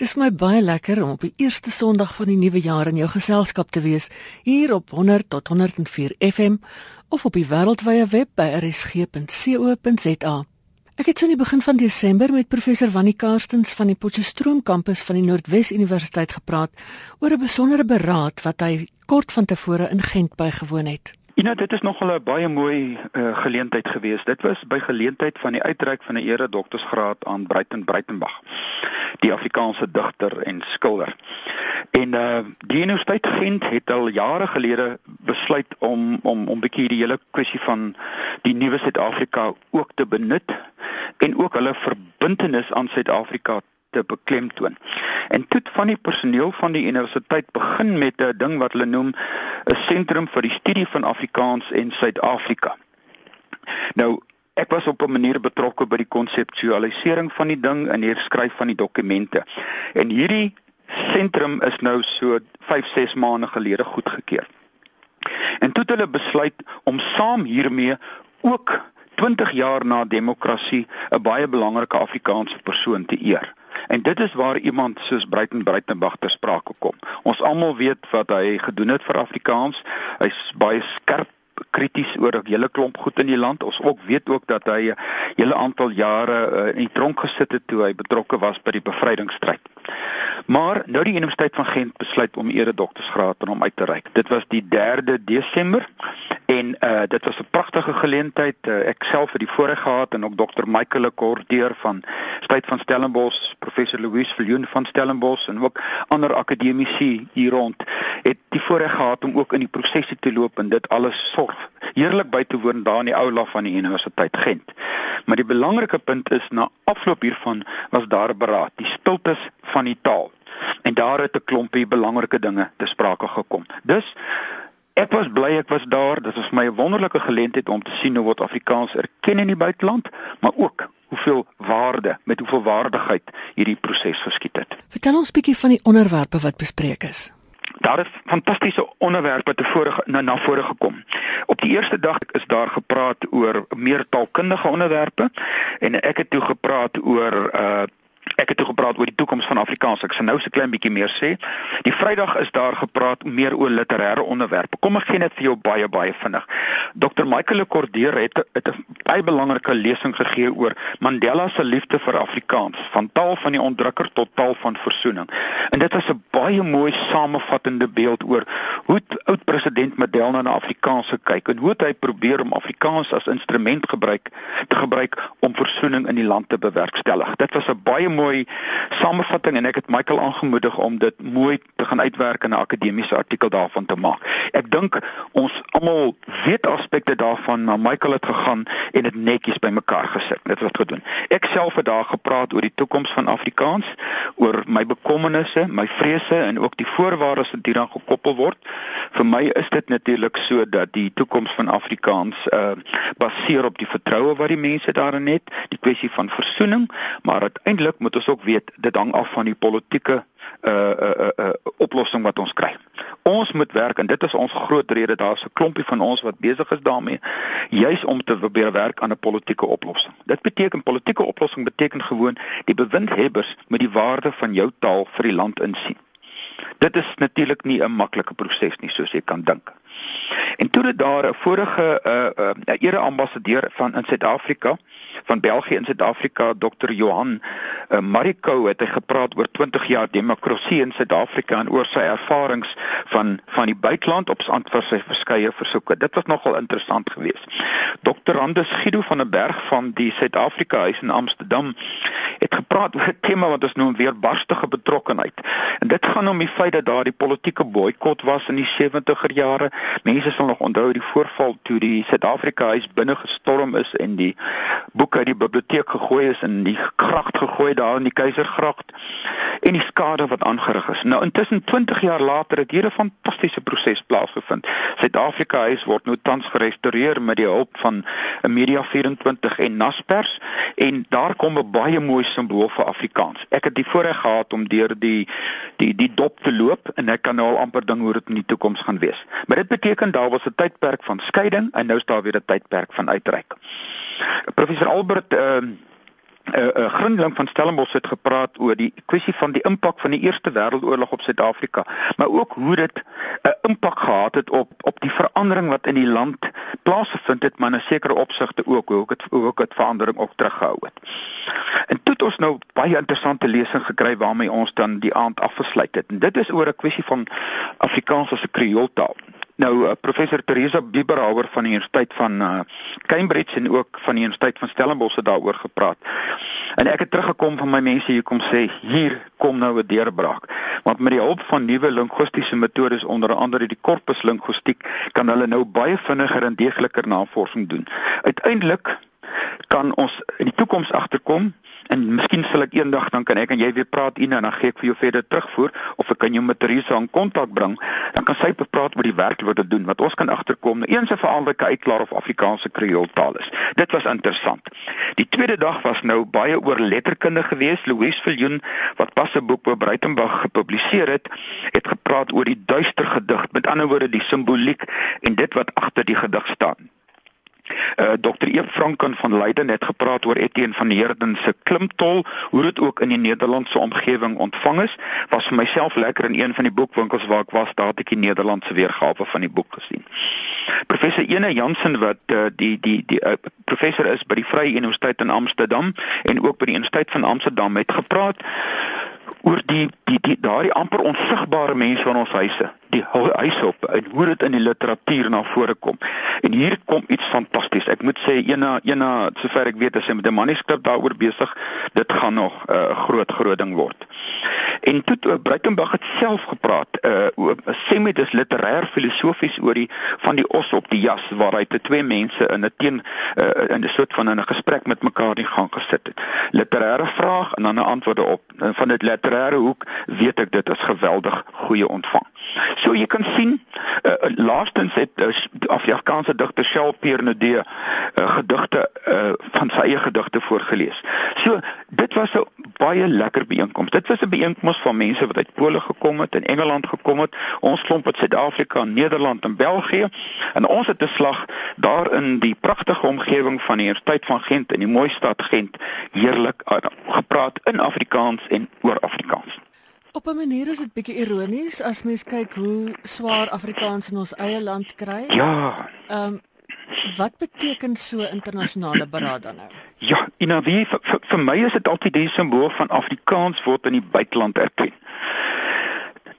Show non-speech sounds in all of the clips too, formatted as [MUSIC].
Dis my baie lekker om op die eerste Sondag van die nuwe jaar in jou geselskap te wees hier op 100 tot 104 FM of op die wêreldwye web by rsg.co.za. Ek het so in die begin van Desember met professor Wannie Karstens van die Potchefstroom kampus van die Noordwes Universiteit gepraat oor 'n besondere beraad wat hy kort van tevore in Gent bygewoon het. Ina, dit is nogal 'n baie mooi uh, geleentheid geweest. Dit was by geleentheid van die uitreik van 'n ere doktorsgraad aan Breiten Breitenbach, die Afrikaanse digter en skilder. En uh die Universiteit Gent het al jare gelede besluit om om om 'n bietjie die hele kwessie van die nuwe Suid-Afrika ook te benut en ook hulle verbintenis aan Suid-Afrika te beklemtoon. En toe van die personeel van die universiteit begin met 'n ding wat hulle noem 'n sentrum vir die studie van Afrikaans en Suid-Afrika. Nou Ek was op 'n manier betrokke by die konseptualisering van die ding en die skryf van die dokumente. En hierdie sentrum is nou so 5-6 maande gelede goedgekeur. En toe het hulle besluit om saam hiermee ook 20 jaar na demokrasie 'n baie belangrike Afrikaanse persoon te eer. En dit is waar iemand soos Breiten Breitenbach ter sprake kom. Ons almal weet wat hy gedoen het vir Afrikaans. Hy's baie skerp krities oor 'n hele klomp goed in die land. Ons ook weet ook dat hy 'n hele aantal jare uh, in die tronk gesit het toe hy betrokke was by die bevrydingsstryd. Maar nou die Universiteit van Gent besluit om ere doktorsgraad aan hom uit te reik. Dit was die 3de Desember en uh dit was 'n pragtige geleentheid. Uh, ek self het die voorreg gehad en ook dokter Michael Lekordeur van Styt van Stellenbosch, professor Louise Viljoen van Stellenbosch en ook ander akademici hier rond het die voorreg gehad om ook in die prosesse te loop en dit alles sorg heerlik by te woon daar in die aula van die Universiteit Gent. Maar die belangrike punt is na afloop hiervan was daar beraad, die stiltes van die taal. En daar het 'n klompie belangrike dinge te sprake gekom. Dus Ek was bly ek was daar. Dit was my 'n wonderlike geleentheid om te sien hoe word Afrikaans erken in die buiteland, maar ook hoeveel waarde met hoeveel waardigheid hierdie proses geskied het. Vertel ons bietjie van die onderwerpe wat bespreek is. Daar is fantastiese onderwerpe te vore na, na vore gekom. Op die eerste dag is daar gepraat oor meer taalkundige onderwerpe en ek het toe gepraat oor uh Ek het toe gepraat oor die toekoms van Afrikaans. Ek sal nou so 'n klein bietjie meer sê. Die Vrydag is daar gepraat meer oor literêre onderwerpe. Kom ek gee net vir jou baie baie vinnig. Dr Michael Lekordeur het, het 'n baie belangrike lesing gegee oor Mandela se liefde vir Afrikaans, van taal van die onderdrukker tot taal van versoening. En dit was 'n baie mooi samevattende beeld oor hoe oud president Mandela na Afrikaans kyk en hoe hy probeer om Afrikaans as instrument gebruik te gebruik om versoening in die land te bewerkstellig. Dit was 'n baie mooi samevatting en ek het Michael aangemoedig om dit mooi te gaan uitwerk in 'n akademiese artikel daarvan te maak. Ek dink ons almal weet aspekte daarvan, maar Michael het gegaan en dit netjies bymekaar gesit. Dit wat gedoen. Ek self het daar gepraat oor die toekoms van Afrikaans, oor my bekommernisse, my vrese en ook die voorwaardes wat hieraan gekoppel word. Vir my is dit natuurlik so dat die toekoms van Afrikaans uh baseer op die vertroue wat die mense daarin het, die kwessie van versoening, maar uiteindelik moet ons ook weet dit hang af van die politieke uh uh uh, uh oplossing wat ons kry. Ons moet werk en dit is ons groot rede daar's 'n klompie van ons wat besig is daarmee juis om te probeer werk aan 'n politieke oplossing. Dit beteken politieke oplossing beteken gewoon die bewindhebbers moet die waarde van jou taal vir die land insien. Dit is natuurlik nie 'n maklike proses nie soos jy kan dink. En toe het daar 'n vorige uh, uh, uh, ere ambassadeur van in Suid-Afrika van België in Suid-Afrika Dr. Johan uh, Mariko het hy gepraat oor 20 jaar demokrasie in Suid-Afrika en oor sy ervarings van van die buiteland op antwoord sy verskeie versoeke. Dit was nogal interessant geweest. Dr. Anders Guido van der Berg van die Suid-Afrika huis in Amsterdam het gepraat oor 'n tema wat ons noem weerbarstige betrokkenheid. En dit gaan om die feit dat daar die politieke boikot was in die 70er jare Mense sal nog onthou die voorval toe die Suid-Afrika huis binne gestorm is en die boeke uit die biblioteek gegooi is en die gracht gegooi daar in die Keisergracht en die skade wat aangerig is. Nou intussen 20 jaar later het hier 'n fantastiese proses plaasgevind. Suid-Afrika huis word nou tans gerestoreer met die hulp van Media 24 en Naspers en daar kom 'n baie mooi simbool vir Afrikaans. Ek het die voorreg gehad om deur die die die dop te loop en ek kan nou al amper ding hoe dit in die toekoms gaan wees. Maar dit beteken daar was 'n tydperk van skeiding en nou is daar weer 'n tydperk van uitreik. Professor Albert uh, 'n uh, uh, Grundling van Stellenbosch het gepraat oor die kwessie van die impak van die Eerste Wêreldoorlog op Suid-Afrika, maar ook hoe dit 'n uh, impak gehad het op op die verandering wat in die land plaasgevind het, maar in 'n sekere opsigte ook hoe dit ook dit verandering ook teruggehou het. En toe het ons nou baie interessante lesing gekry waarmee ons dan die aand afgesluit het. En dit is oor 'n kwessie van Afrikaans as 'n Kreooltaal. Nou uh, professor Teresa Biberhauer van die Universiteit van uh, Cambridge en ook van die Universiteit van Stellenbosch het daaroor gepraat. En ek het teruggekom van my mense hier kom sê hier kom nou 'n deurbraak. Want met die hulp van nuwe linguistiese metodes onder andere die korpus linguistiek kan hulle nou baie vinniger en deegliker navorsing doen. Uiteindelik kan ons in die toekoms agterkom en miskien sal ek eendag dan kan ek en jy weer praat Ina en dan gee ek vir jou verder terugvoer of ek kan jou met Teresa in kontak bring. Dan kan sy praat oor die werk wat hulle doen wat ons kan agterkom eens en vir altyd kan uitklaar of Afrikaanse Kreooltaal is. Dit was interessant. Die tweede dag was nou baie oor letterkunde geweest Louise Viljoen wat pas 'n boek oor Breitenberg gepubliseer het het gepraat oor die duister gedig met ander woorde die simboliek en dit wat agter die gedig staan Uh, Dr. Eef Franken van Leiden het gepraat oor Etienne van Heerden se klimtol, hoe dit ook in die Nederlandse omgewing ontvang is. Was vir myself lekker in een van die boekwinkels waar ek was, daar het ek die Nederlandse weergawe van die boek gesien. Professor Ene Jansen wat uh, die die die uh, professor is by die Vrye Universiteit in Amsterdam en ook by die Universiteit van Amsterdam het gepraat oor die die, die daardie amper onsigbare mense van ons huise die huis op en hoe dit in die literatuur na vore kom. En hier kom iets fantasties. Ek moet sê ena ena sover ek weet as hy met 'n manuskrip daaroor besig, dit gaan nog 'n uh, groot groot ding word. En toe uh, Breitenberg het self gepraat uh sê met dis literêr filosofies oor die van die os op die jas waar hy te twee mense in 'n teen uh, in 'n soort van 'n gesprek met mekaar in gang gesit het. Literêre vraag en dan 'n antwoorde op. En van dit literêre hoek weet ek dit is geweldig goeie ontvang. So jy kan sien, uh, laastens het uh, Afrikaanse digter Charles Pernode uh, gedigte uh, van sy eie gedigte voorgeles. So dit was 'n baie lekker byeenkoms. Dit was 'n byeenkoms van mense wat uit Pole gekom het en Engeland gekom het. Ons klomp uit Suid-Afrika, Nederland en België. En ons het 'n slag daar in die pragtige omgewing van die Universiteit van Gent in die mooi stad Gent heerlik gepraat in Afrikaans en oor Afrikaans. Op 'n manier is dit bietjie ironies as mens kyk hoe swaar Afrikaans in ons eie land kry. Ja. Ehm um, wat beteken so internasionale beraad dan nou? Ja, en wie vir, vir, vir my is dit altyd die simbool van Afrikaans word in die buiteland erken.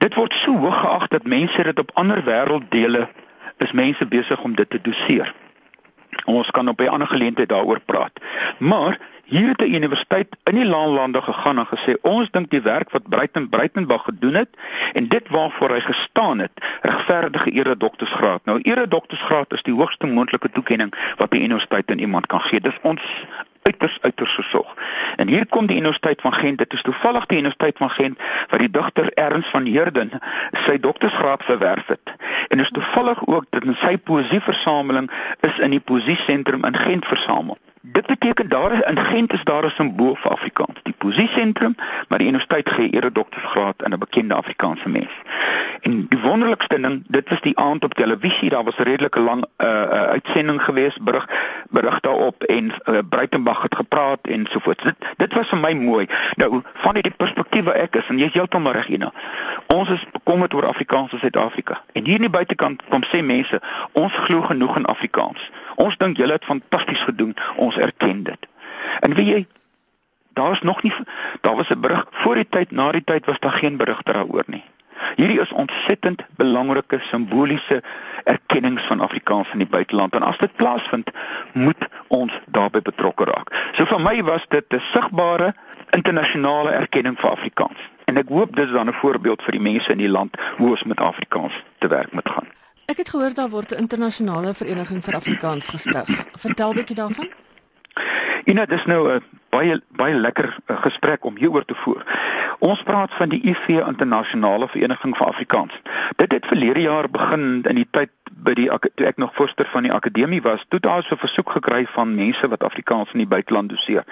Dit word so hoog geag dat mense dit op ander wêrelddele is mense besig om dit te doseer. Ons kan op 'n ander geleentheid daaroor praat. Maar Hier het 'n universiteit in die lande gegaan en gesê ons dink die werk wat Breiten Breitenberg gedoen het en dit waarvoor hy gestaan het, regverdige ere doktorsgraad. Nou ere doktorsgraad is die hoogste moontlike toekenning wat 'n universiteit aan iemand kan gee. Dis ons uiters uiters gesog. En hier kom die Universiteit van Gent. Dit is toevallig die Universiteit van Gent waar die digter Ernst van Heerden sy doktorsgraad verwerf het. En is toevallig ook dat in sy poësieversameling is in die poësiesentrum in Gent versamel. Dit beteken daar is in Gent is daar 'n simbool vir Afrikaans, die posisiesentrum, maar die universiteit gee ere doktorsgraad aan 'n bekende Afrikaanse mens. En die wonderlikste ding, dit was die aand op televisie, daar was 'n redelike lang uh, uh, uitsending geweest, berig berig daarop en uh, Breitenberg het gepraat en so voort. Dit dit was vir my mooi. Nou, van die perspektief waar ek is en jy's heeltemal reg, Ina. Ons is bekommerd oor Afrikaans in Suid-Afrika. En hier in die buitekant kom sê mense, ons glo genoeg in Afrikaans. Ons dink julle het fantasties gedoen. Ons erken dit. En weet jy, daar's nog nie daar was 'n berig voor die tyd, na die tyd was daar geen berig daaroor nie. Hierdie is ontsettend belangrike simboliese erkennings van Afrikaans in die buiteland en as dit plaasvind, moet ons daarbey betrokke raak. So vir my was dit 'n sigbare internasionale erkenning vir Afrikaans. En ek hoop dis dan 'n voorbeeld vir die mense in die land hoe ons met Afrikaans te werk moet gaan. Ek het gehoor daar word 'n internasionale vereniging vir Afrikaans gestig. Vertel bietjie daarvan. Ina, dis nou 'n baie baie lekker uh, gesprek om hieroor te voer. Ons praat van die IV Internasionale Vereniging vir Afrikaans. Dit het verlede jaar begin in die tyd by die toe ek nog voorsteur van die akademie was, toe daar so 'n versoek gekry van mense wat Afrikaans in die buiteland doseer.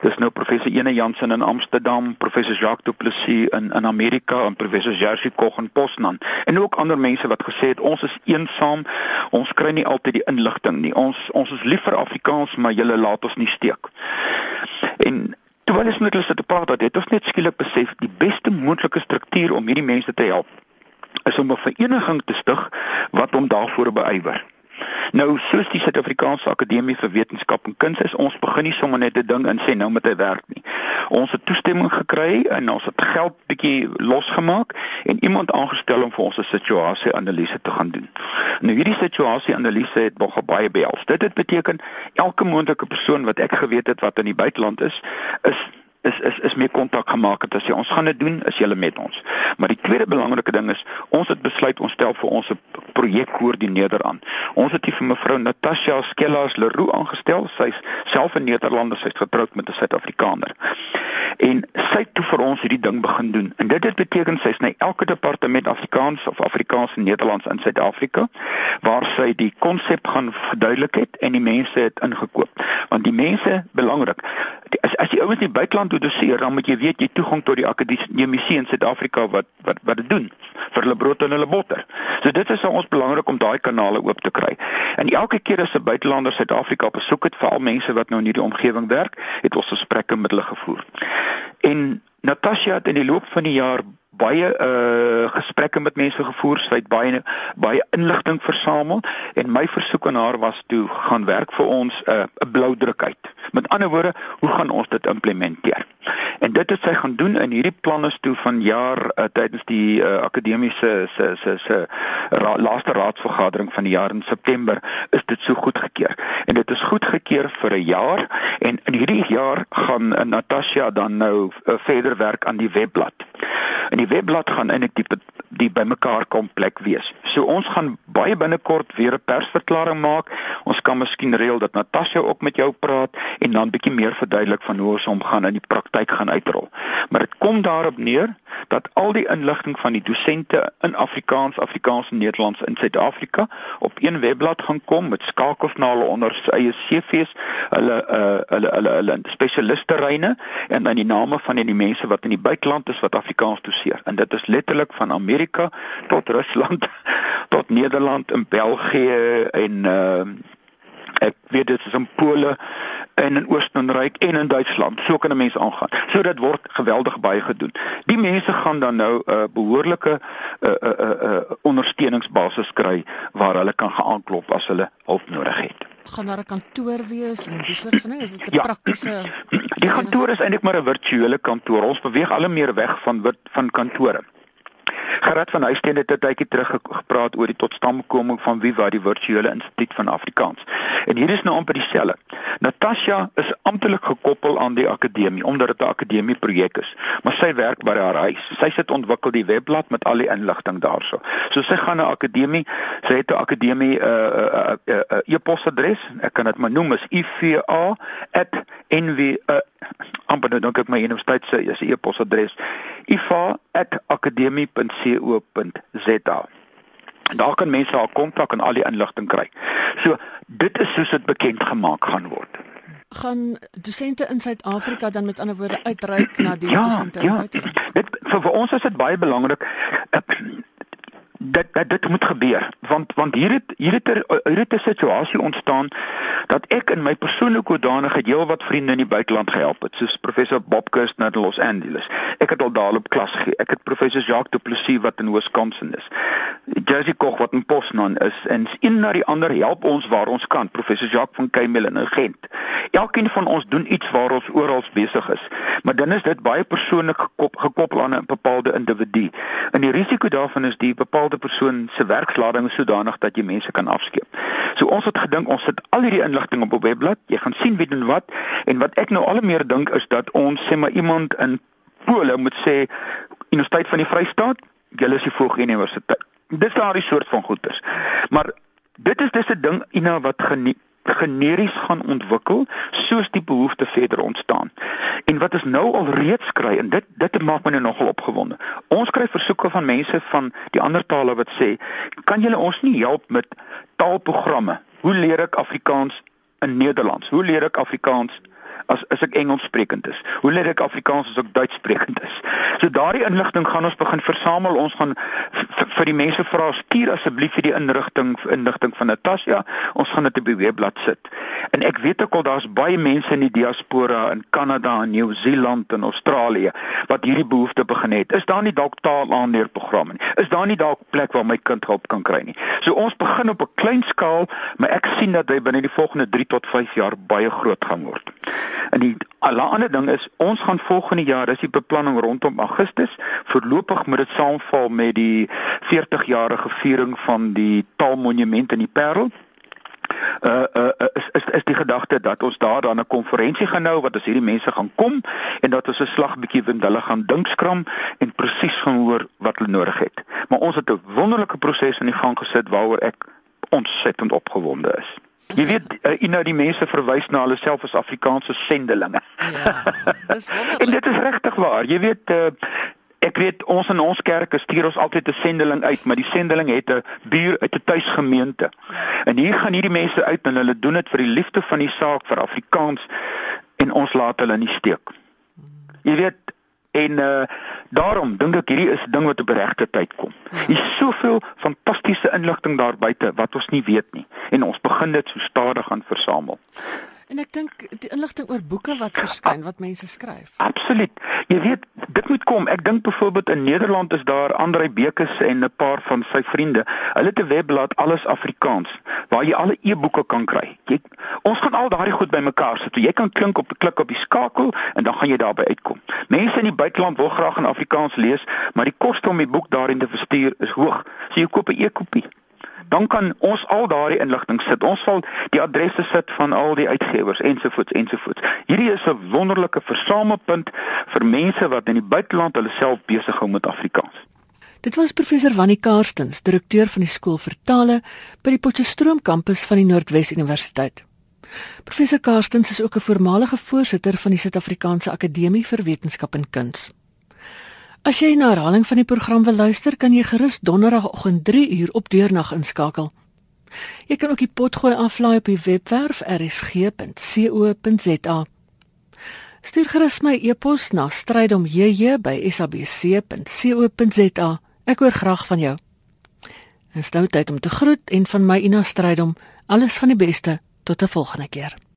Dis nou professor Ene Jansen in Amsterdam, professor Jacques Du Plessis in in Amerika en professor Jerzy Koch in Poznan en ook ander mense wat gesê het ons is eensaam, ons kry nie altyd die inligting nie. Ons ons is lief vir Afrikaans, maar julle laat ons nie steek. En terwyl ons met hulle sit te praat, het ons net skielik besef die beste moontlike struktuur om hierdie mense te help is om 'n vereniging te stig wat hom daarvoor beywer. Nou soos die Suid-Afrikaanse Akademie vir Wetenskap en Kuns is ons begin nie sommer net 'n ding en sê nou moet hy werk nie. Ons het toestemming gekry en ons het geld bietjie losgemaak en iemand aangestel om vir ons 'n situasie-analise te gaan doen. Nou hierdie situasie-analise het nog baie behels. Dit het beteken elke moontlike persoon wat ek geweet het wat in die buiteland is, is is is is meer kontak gemaak het as jy ons gaan dit doen is jy met ons. Maar die tweede belangrike ding is ons het besluit ons stel vir ons 'n projekkoördineerder aan. Ons het hier vir mevrou Natasha Skellas Leroux aangestel. Sy's self 'n Nederlander, sy's getroud met 'n Suid-Afrikaner. En sy het toe vir ons hierdie ding begin doen. En dit het beteken sy's na elke departement Afrikaans of Afrikaans en Nederlands in Suid-Afrika waar sy die konsep gaan verduidelik het en die mense het ingekoop. Want die mense belangrik as as die ouens in die buiteland doseer, dan moet jy weet jy toegang tot die akademiese in Suid-Afrika wat wat wat dit doen vir hulle brood en hulle botter. So dit is ons belangrik om daai kanale oop te kry. En elke keer as 'n buitelander Suid-Afrika besoek het, veral mense wat nou in hierdie omgewing werk, het ons gesprekke met hulle gevoer. En Natasha het in die loop van die jaar baie uh gesprekke met mense gevoer, sy het baie baie inligting versamel en my versoek aan haar was toe gaan werk vir ons 'n uh, blou druk uit. Met ander woorde, hoe gaan ons dit implementeer? En dit het sy gaan doen in hierdie planne toe van jaar uh, tydens die uh, akademiese se se se ra, laaste raadsvergadering van die jaar in September is dit so goedgekeur. En dit is goedgekeur vir 'n jaar en in hierdie jaar gaan uh, Natasha dan nou uh, verder werk aan die webblad. In die webblad gaan eintlik die die bymekaar kom plek wees. So ons gaan baie binnekort weer 'n persverklaring maak. Ons kan miskien reël dat Natasha ook met jou praat en dan bietjie meer verduidelik van hoe ons hom gaan in die praktyk gaan uitrol. Maar dit kom daarop neer dat al die inligting van die dosente in Afrikaans, Afrikaans en Nederlands in Suid-Afrika op een webblad gaan kom met skakels na hulle onder eie CV's, hulle uh hulle hulle hulle spesialistereine en dan die name van die mense wat in die buiteland is wat Afrikaans doseer. En dit is letterlik van Amerika tot Rusland [LAUGHS] tot Nederland en België en uh ek weet dit is in Pole en in Oostenryk en in Duitsland. So kan 'n mens aangaan. So dit word geweldig baie gedoen. Die mense gaan dan nou 'n uh, behoorlike 'n uh, uh, uh, uh, ondersteuningsbasis kry waar hulle kan gaan aanklop as hulle hulp nodig het gaan daar 'n kantoor wees en dis soort van ding is dit 'n ja. praktiese Die kantoor is eintlik maar 'n virtuele kantoor. Ons beweeg al meer weg van van kantore. Gerard van Huisteen het 'n tydjie terug gepraat oor die totstandkoming van Viva die virtuele instituut van Afrikaans. En hier is nou amper dieselfde. Natasha is amptelik gekoppel aan die akademie omdat dit 'n akademie projek is, maar sy werk by haar huis. Sy sit ontwikkel die webblad met al die inligting daarso. So sy gaan na akademie, sy het 'n akademie 'n uh, 'n uh, uh, uh, uh, e-posadres. Ek kan dit maar noem is iva@nw uh, amper nou dink ek my universiteit se is e-posadres ifa@akademie.co.za. Daar kan mense haar kontak en al die inligting kry. So dit is soos dit bekend gemaak gaan word. Gaan dosente in Suid-Afrika dan met ander woorde uitreik na die ja, dosente ja. Dit vir, vir ons is dit baie belangrik dat, dat dit moet gebeur. Want want hier het hier het er, hier het 'n situasie ontstaan dat ek in my persoonlike hoedanigheid heelwat vriende in die buiteland gehelp het soos professor Bob Kirsten in Los Angeles. Ek het al daar op klas gegee ek het professor Jacques Du Plessis wat in Wisconsin is. Jersey Koch wat in Poznan is en een na die ander help ons waar ons kan. Professor Jacques van Keimel in Gent. Elkeen van ons doen iets waar ons oral besig is maar dan is dit baie persoonlik gekop, gekoppel aan 'n bepaalde individu. En die risiko daarvan is die bepaalde bepaalde persoon se werkslading is sodanig dat jy mense kan afskeep. So ons het gedink ons sit al hierdie inligting op 'n webblad. Jy gaan sien wie doen wat en wat ek nou al meer dink is dat ons sê maar iemand in Pole moet sê Universiteit van die Vrystaat, julle is die volgende universiteit. Dis daardie soort van goeders. Maar dit is dis 'n ding Ina wat geniet generies gaan ontwikkel soos die behoefte verder ontstaan. En wat ons nou al reeds kry en dit dit maak my nou nogal opgewonde. Ons kry versoeke van mense van die ander tale wat sê, "Kan julle ons nie help met taalprogramme? Hoe leer ek Afrikaans in Nederlands? Hoe leer ek Afrikaans as as ek Engels sprekend is? Hoe leer ek Afrikaans as ek Duits sprekend is? So daardie inligting gaan ons begin versamel. Ons gaan vir die mense vra stuur asseblief vir die inrigting inligting van Natasha. Ons gaan dit op die webblad sit. En ek weet ook al daar's baie mense in die diaspora in Kanada en Nieu-Seeland en Australië wat hierdie behoefte begin het. Is daar nie dalk taalaanleerprogramme nie? Is daar nie dalk plek waar my kind hulp kan kry nie? So ons begin op 'n klein skaal, maar ek sien dat hy binne die volgende 3 tot 5 jaar baie groot gaan word. En die ander ding is ons gaan volgende jaar, dis die beplanning rondom Augustus, voorlopig moet dit saamval met die 40 jarige viering van die Taalmonument in die Parel uh, uh is is is die gedagte dat ons daar dan 'n konferensie gaan hou wat as hierdie mense gaan kom en dat ons 'n slag bietjie vind hulle gaan dink skram en presies gaan hoor wat hulle nodig het. Maar ons het 'n wonderlike proses in die gang gesit waaroor ek ontsettend opgewonde is. Jy weet, uh, jy nou die mense verwys na hulle self as Afrikaanse sendelinge. Ja. Dis wonderlik. en dit is regtig waar. Jy weet, uh, Ek weet ons in ons kerke stuur ons altyd 'n sendeling uit, maar die sendeling het 'n buur uit 'n tuisgemeente. En hier gaan hierdie mense uit en hulle doen dit vir die liefde van die saak vir Afrikaans en ons laat hulle nie steek. Jy weet en uh daarom dink ek hierdie is 'n ding wat op regte tyd kom. Hier is soveel fantastiese inligting daar buite wat ons nie weet nie en ons begin dit so stadig aan versamel. En ek dink die inligting oor boeke wat verskyn wat mense skryf. Absoluut. Jy weet, dit moet kom. Ek dink byvoorbeeld in Nederland is daar Andrei Bekes en 'n paar van sy vriende. Hulle het 'n webblad Alles Afrikaans waar jy alle e-boeke kan kry. Jy ons gaan al daardie goed bymekaar sit. Jy kan klink op klik op die skakel en dan gaan jy daarby uitkom. Mense in die buiteland wil graag in Afrikaans lees, maar die koste om die boek daarin te verstuur is hoog. So jy koop 'n e-kopie dan kan ons al daardie inligting sit. Ons sal die adresse sit van al die uitgewers ensovoorts ensovoorts. Hierdie is 'n wonderlike versamelpunt vir mense wat in die buiteland hulle self besig hou met Afrikaans. Dit was professor Wannie Karstens, direkteur van die skool vir tale by die Potchefstroom kampus van die Noordwes Universiteit. Professor Karstens is ook 'n voormalige voorsitter van die Suid-Afrikaanse Akademie vir Wetenskap en Kuns. As jy na herhaling van die program wil luister, kan jy gerus donderdagoggend 3 uur op deurnag inskakel. Jy kan ook die potgooi aflaai op die webwerf rsg.co.za. Stuur gerus my e-pos na strydomjj@sabc.co.za. Ek hoor graag van jou. En stout tyd om te groet en van my Ina Strydom alles van die beste tot 'n volgende keer.